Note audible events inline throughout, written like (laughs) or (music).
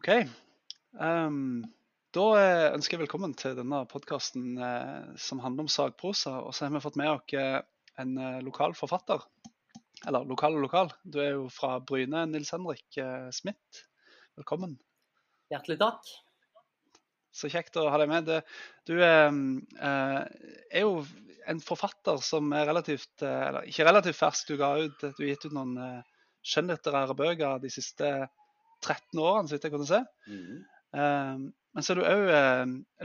OK. Um, da eh, ønsker jeg velkommen til denne podkasten eh, som handler om sagprosa. Og så har vi fått med oss eh, en eh, lokal forfatter. Eller lokal og lokal. Du er jo fra Bryne, Nils Henrik eh, Smith. Velkommen. Hjertelig takk. Så kjekt å ha deg med. Du eh, er jo en forfatter som er relativt Eller ikke relativt fersk. Du, du har gitt ut noen skjønnlitterære bøker de siste 13 årene, så vidt jeg kunne se. Mm. Uh, men så er du òg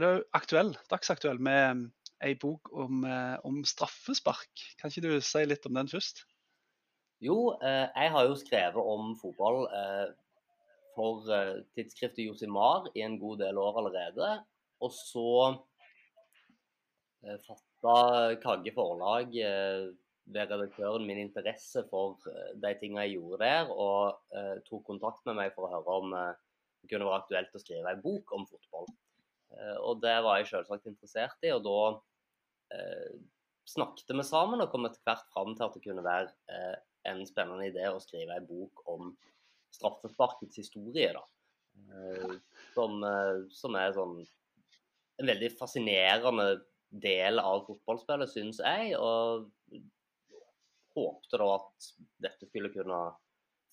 uh, aktuell, dagsaktuell med ei bok om, uh, om, straffespark. Kan ikke du si litt om den først? Jo, eh, jeg har jo skrevet om fotball for tidsskriftet Josimar i en god del år allerede. Og så fatta Kagge forlag ved redaktøren min interesse for de tingene jeg gjorde der, og tok kontakt med meg for å høre om det kunne være aktuelt å skrive en bok om fotball. Uh, og det var jeg selvsagt interessert i, og da eh, snakket vi sammen og kom etter hvert fram til at det kunne være eh, en spennende idé å skrive en bok om straffesparkets historie. da. Eh, som, eh, som, er sånn en veldig fascinerende del av fotballspillet, syns jeg. Og håpte da at dette skulle kunne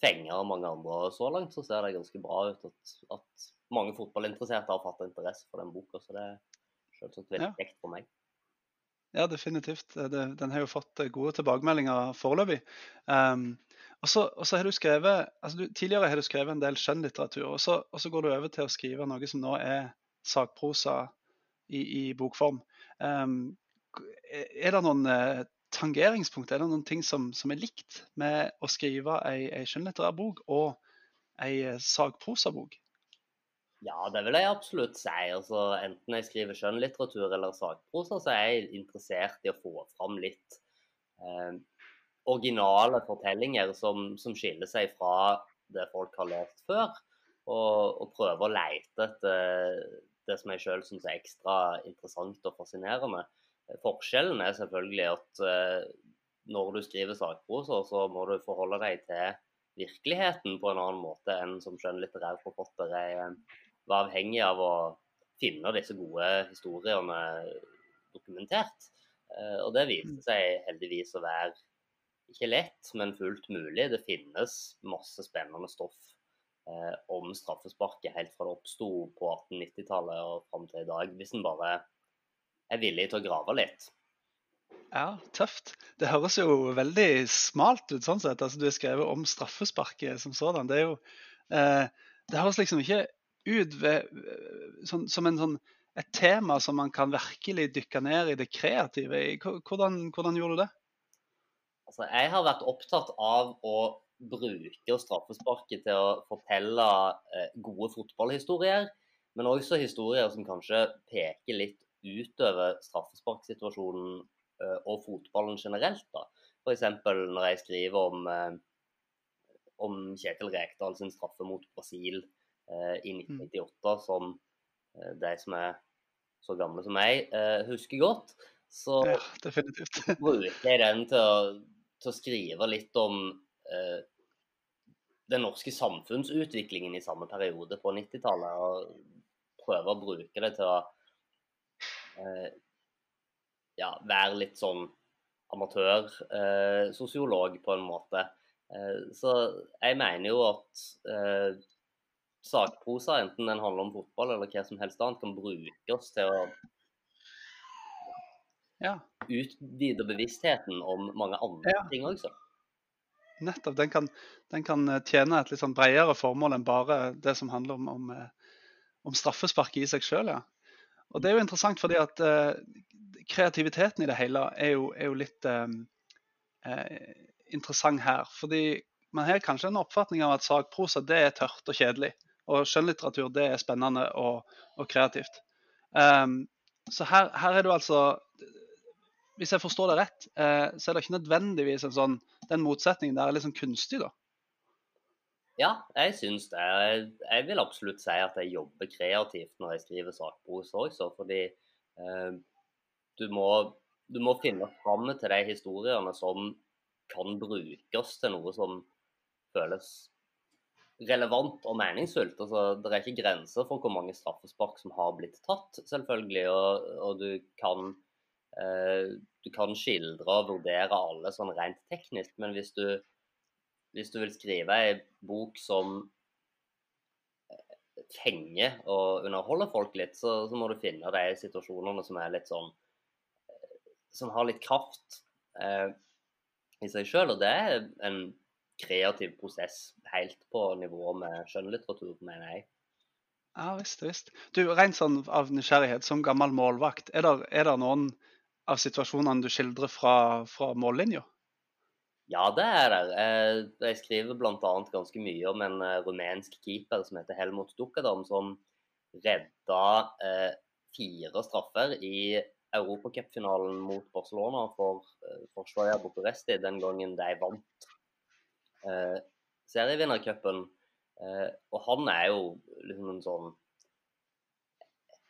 fenge mange andre. Så langt så ser det ganske bra ut at, at mange fotballinteresserte har fattet interesse for den boka. Så det er selvsagt veldig ja. kjekt for meg. Ja, definitivt. Det, den har jo fått gode tilbakemeldinger foreløpig. Um, og så har du skrevet, altså du, Tidligere har du skrevet en del skjønnlitteratur, og så, og så går du over til å skrive noe som nå er sakprosa i, i bokform. Um, er det noen eh, tangeringspunkt? Er det noen ting som, som er likt med å skrive ei, ei skjønnlitterær bok og ei eh, sagprosabok? Ja, det vil jeg absolutt si. Altså, enten jeg skriver skjønnlitteratur eller sakprosa, så er jeg interessert i å få fram litt eh, originale fortellinger som, som, skiller seg fra det folk har lest før. Og, og prøve å leite etter det som jeg sjøl syns er ekstra interessant og fascinerende. Forskjellen er selvfølgelig at eh, når du skriver sakprosa, så må du forholde deg til virkeligheten på en annen måte enn som skjønnlitterær forfatter. er, eh, var avhengig av å finne disse gode historiene dokumentert. Eh, og det viste mm. seg heldigvis å være ikke lett, men fullt mulig. Det finnes masse spennende stoff om straffesparket helt fra det oppsto på 1890-tallet og fram til i dag. Hvis en bare er villig til å grave litt. Ja, tøft. Det høres jo veldig smalt ut sånn sett. Altså, du har skrevet om straffesparket som sådan. Det er jo eh, Det høres liksom ikke ut ved, sånn, som en sånn, et tema som man kan virkelig dykke ned i det kreative i. Hvordan, hvordan gjorde du det? Altså, jeg har vært opptatt av å bruke straffesparket til å fortelle eh, gode fotballhistorier, men også historier som kanskje peker litt utover straffesparksituasjonen uh, og fotballen generelt. da. F.eks. når jeg skriver om, uh, om Kjetil Rekdal sin straffe mot Brasil uh, i 1998, mm. som de som er så gamle som meg, husker godt. Så ja, definitivt. (laughs) bruker jeg den til å, til å skrive litt om den norske samfunnsutviklingen i samme periode på 90-tallet. Og prøve å bruke det til å eh, ja, være litt sånn amatørsosiolog, eh, på en måte. Eh, så jeg mener jo at eh, sakprosa, enten den handler om fotball eller hva som helst annet, kan brukes til å ja. utvide bevisstheten om mange andre ja. ting også. Nettopp. Den kan, den kan, eh, tjene et litt sånn bredere formål enn bare det som handler om, om, eh, om straffespark i seg sjøl. Ja. Og Det er jo interessant fordi at uh, kreativiteten i det hele er jo, er jo litt uh, uh, interessant her. Fordi man har kanskje en oppfatning av at sakprosa det er tørt og kjedelig. Og skjønnlitteratur det er spennende og, og kreativt. Um, så her, her, er du altså Hvis jeg forstår det rett, så er det ikke nødvendigvis en sånn, den motsetningen der er sånn kunstig, da. Ja, jeg syns det. Jeg vil absolutt si at jeg jobber kreativt når jeg skriver sakprosa også, fordi eh, du, må, du, må, finne fram til de historiene som kan brukes til noe som føles relevant og meningsfullt. Altså, det er ikke grenser for hvor mange straffespark som har blitt tatt, selvfølgelig. Og, og du, kan, eh, du kan skildre og vurdere alle sånn rent teknisk, men hvis du, hvis du vil skrive ei bok som eh, fenger og underholder folk litt, så, så, må du finne de situasjonene som er litt sånn eh, Som har litt kraft eh, i seg sjøl. Og det er en kreativ prosess helt på nivå med skjønnlitteratur, mener jeg. Ja visst, visst. Du, Rent sånn av nysgjerrighet, som gammel målvakt, er det noen av situasjonene du skildrer fra, fra mållinja? Ja, det er det. Eh, jeg skriver bl.a. ganske mye om en eh, rumensk keeper som heter Helmut Dukkadam, som redda eh, fire straffer i europacupfinalen mot Barcelona for, forsvaret Sloja Bucuresti den gangen de vant eh, serievinnercupen. Eh, og han er jo liksom en sånn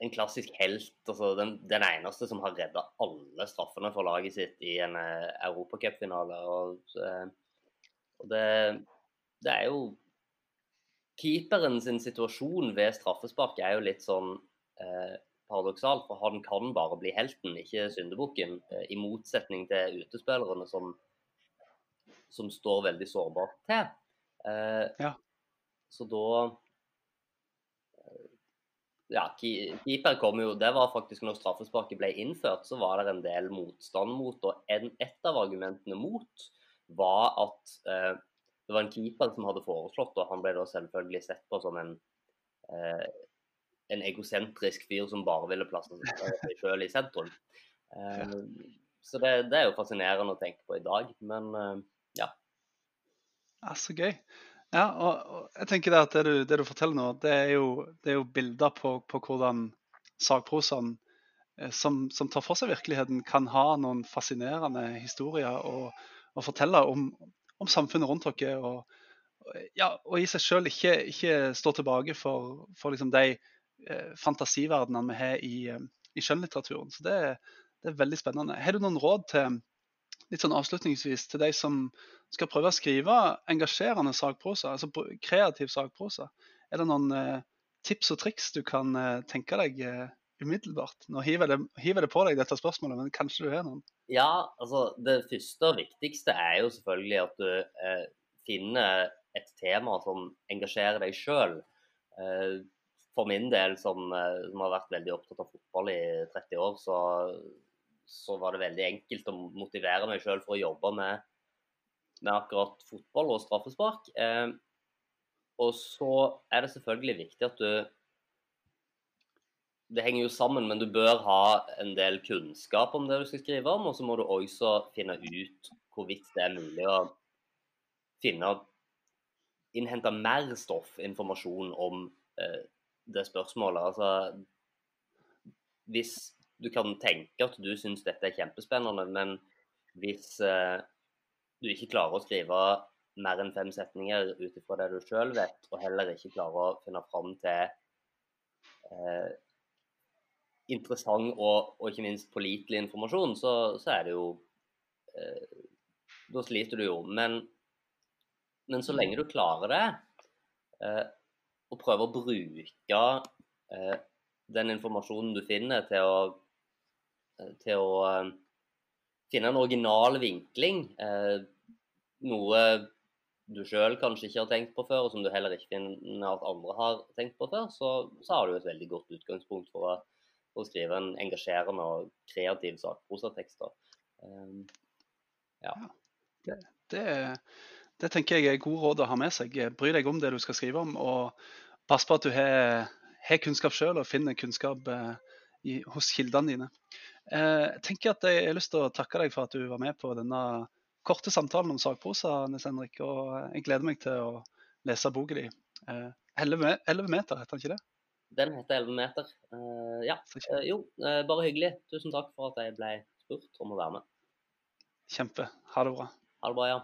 en klassisk helt. altså Den, den eneste som har redda alle straffene for laget sitt i en uh, europacupfinale. Og, uh, og det, det, er jo Keeperen sin situasjon ved straffespark er jo litt sånn uh, paradoksal, for han kan bare bli helten, ikke syndebukken. Uh, I motsetning til utespillerne som som står veldig sårbart til. Ja. Så da Ja, keeper kom jo Det var faktisk når straffesparket ble innført, så var det en del motstand mot. Og en, et av argumentene mot var at eh, det var en keeper som hadde foreslått, og han ble da selvfølgelig sett på som en eh, en egosentrisk fyr som bare ville plassere seg selv i sentrum. Eh, så det, det, er jo fascinerende å tenke på i dag. Men eh, ja. ja. Så gøy. Ja, og, og jeg tenker at det du, det du, forteller nå, det er jo, det er jo bilder på, på, hvordan sagprosaen eh, som, som, tar for seg virkeligheten, kan ha noen fascinerende historier å, å fortelle om, om, samfunnet rundt dere. Og, ja, og i seg sjøl ikke, ikke, stå tilbake for, for liksom de eh, fantasiverdenene vi har i, eh, i skjønnlitteraturen. Så det, det, er veldig spennende. Har du noen råd til litt sånn avslutningsvis til de som skal prøve å skrive engasjerende sakprosa, altså kreativ sakprosa. Er det noen eh, tips og triks du kan eh, tenke deg eh, umiddelbart? Nå hiver det, hiver det på deg dette spørsmålet, men kanskje du har noen? Ja, altså det første og viktigste er jo selvfølgelig at du eh, finner et tema som engasjerer deg sjøl. Eh, for min del, som, eh, som, har vært veldig opptatt av fotball i 30 år, så så var det veldig enkelt å motivere meg sjøl for å jobbe med, med, akkurat fotball og straffespark. Eh, og så er det selvfølgelig viktig at du Det henger jo sammen, men du bør ha en del kunnskap om det du skal skrive om. Og så må du også finne ut hvorvidt det er mulig å finne Innhente mer stoff, informasjon om eh, det spørsmålet. Altså hvis du kan tenke at du syns dette er kjempespennende, men hvis eh, du ikke klarer å skrive mer enn fem setninger ut ifra det du sjøl vet, og heller ikke klarer å finne fram til eh, interessant og, og, ikke minst pålitelig informasjon, så, så, er det jo eh, Da sliter du jo. Men, men, så lenge du klarer det, eh, og prøver å bruke eh, den informasjonen du finner, til å til å eh, finne en original vinkling. Eh, noe du sjøl kanskje ikke har tenkt på før, og som du heller ikke finner at andre har tenkt på før, så, så har du et veldig godt utgangspunkt for å, for å skrive en engasjerende og kreativ sakprosatekst. Um, ja. Det, det, det, tenker jeg er gode råd å ha med seg. Bry deg om det du skal skrive om, og pass på at du har, har kunnskap sjøl og finner kunnskap eh, i, hos kildene dine. Eh, jeg tenker at jeg har lyst til å takke deg for at du var med på denne korte samtalen om sakprosa, Nils Henrik. Og jeg gleder meg til å lese boka di. Eh, 11 meter, heter den ikke det? Den heter 11 meter. Uh, ja. Jo, bare hyggelig. Tusen takk for at jeg ble spurt om å være med. Kjempe. Ha det bra. Ha det bra, ja.